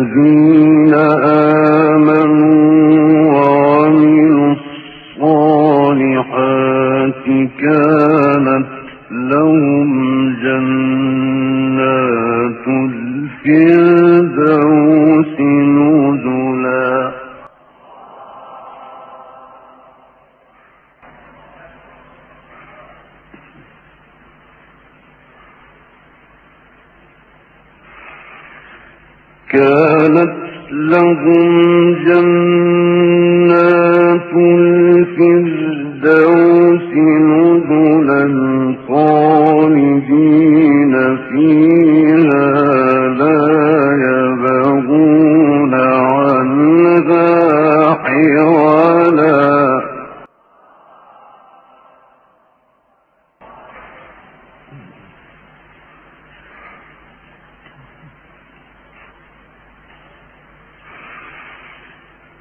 الذين آمنوا كانت لهم جنات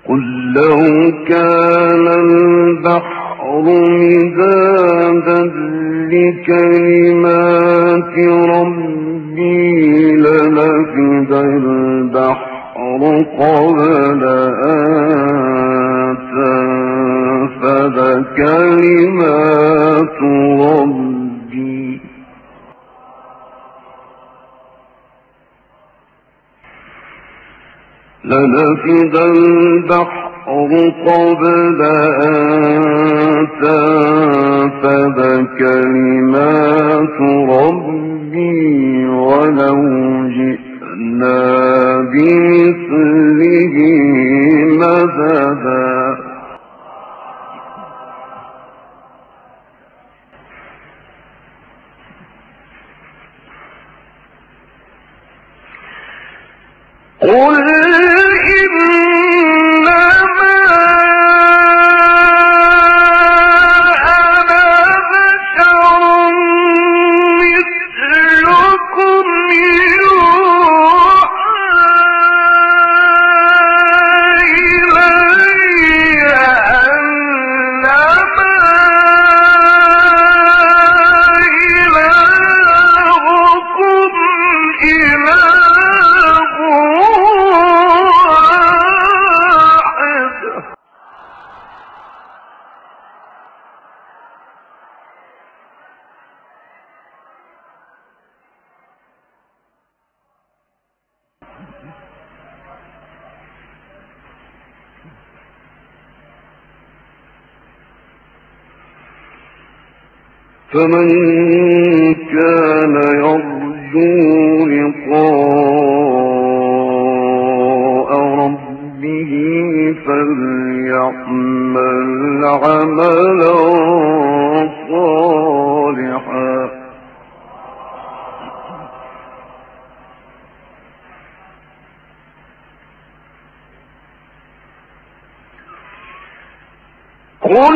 قل لو كان البحر مدادا لكلمات ربي لنفد البحر قبل أن تنفد كلمات ربي لنفد البحر قبل أن تنفد كلمات ربي ولو جئنا بمثله مددا. فمن كان يرجو لقاء ربه فليعمل عملا صالحا. قل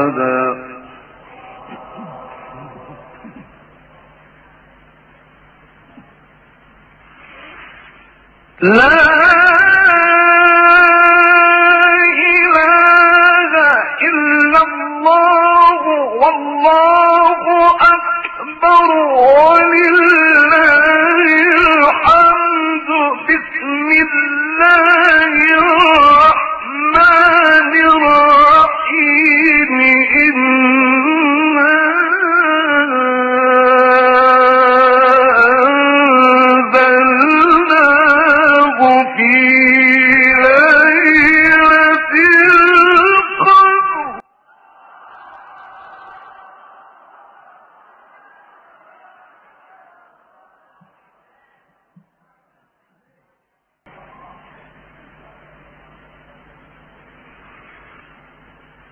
No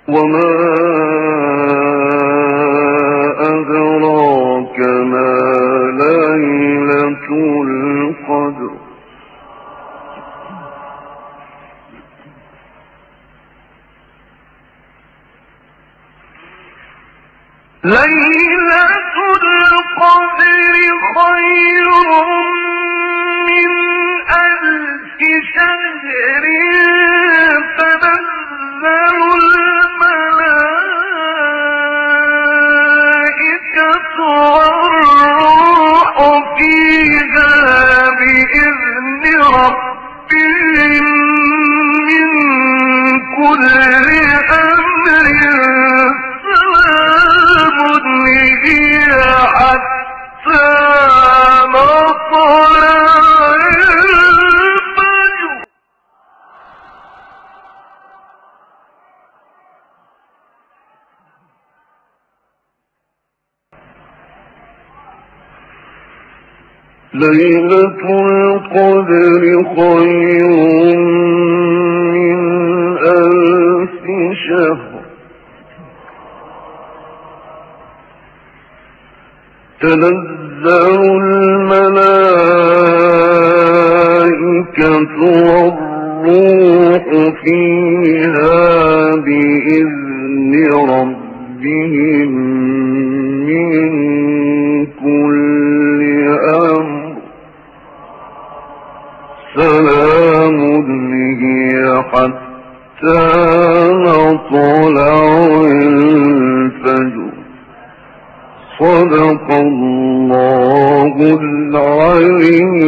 وما أدراك ما ليلة القدر ليلة القدر خير من ألف شهر ليلة القدر خير من ألف شهر. تنزل مطلع الفجر. صدق الله العليم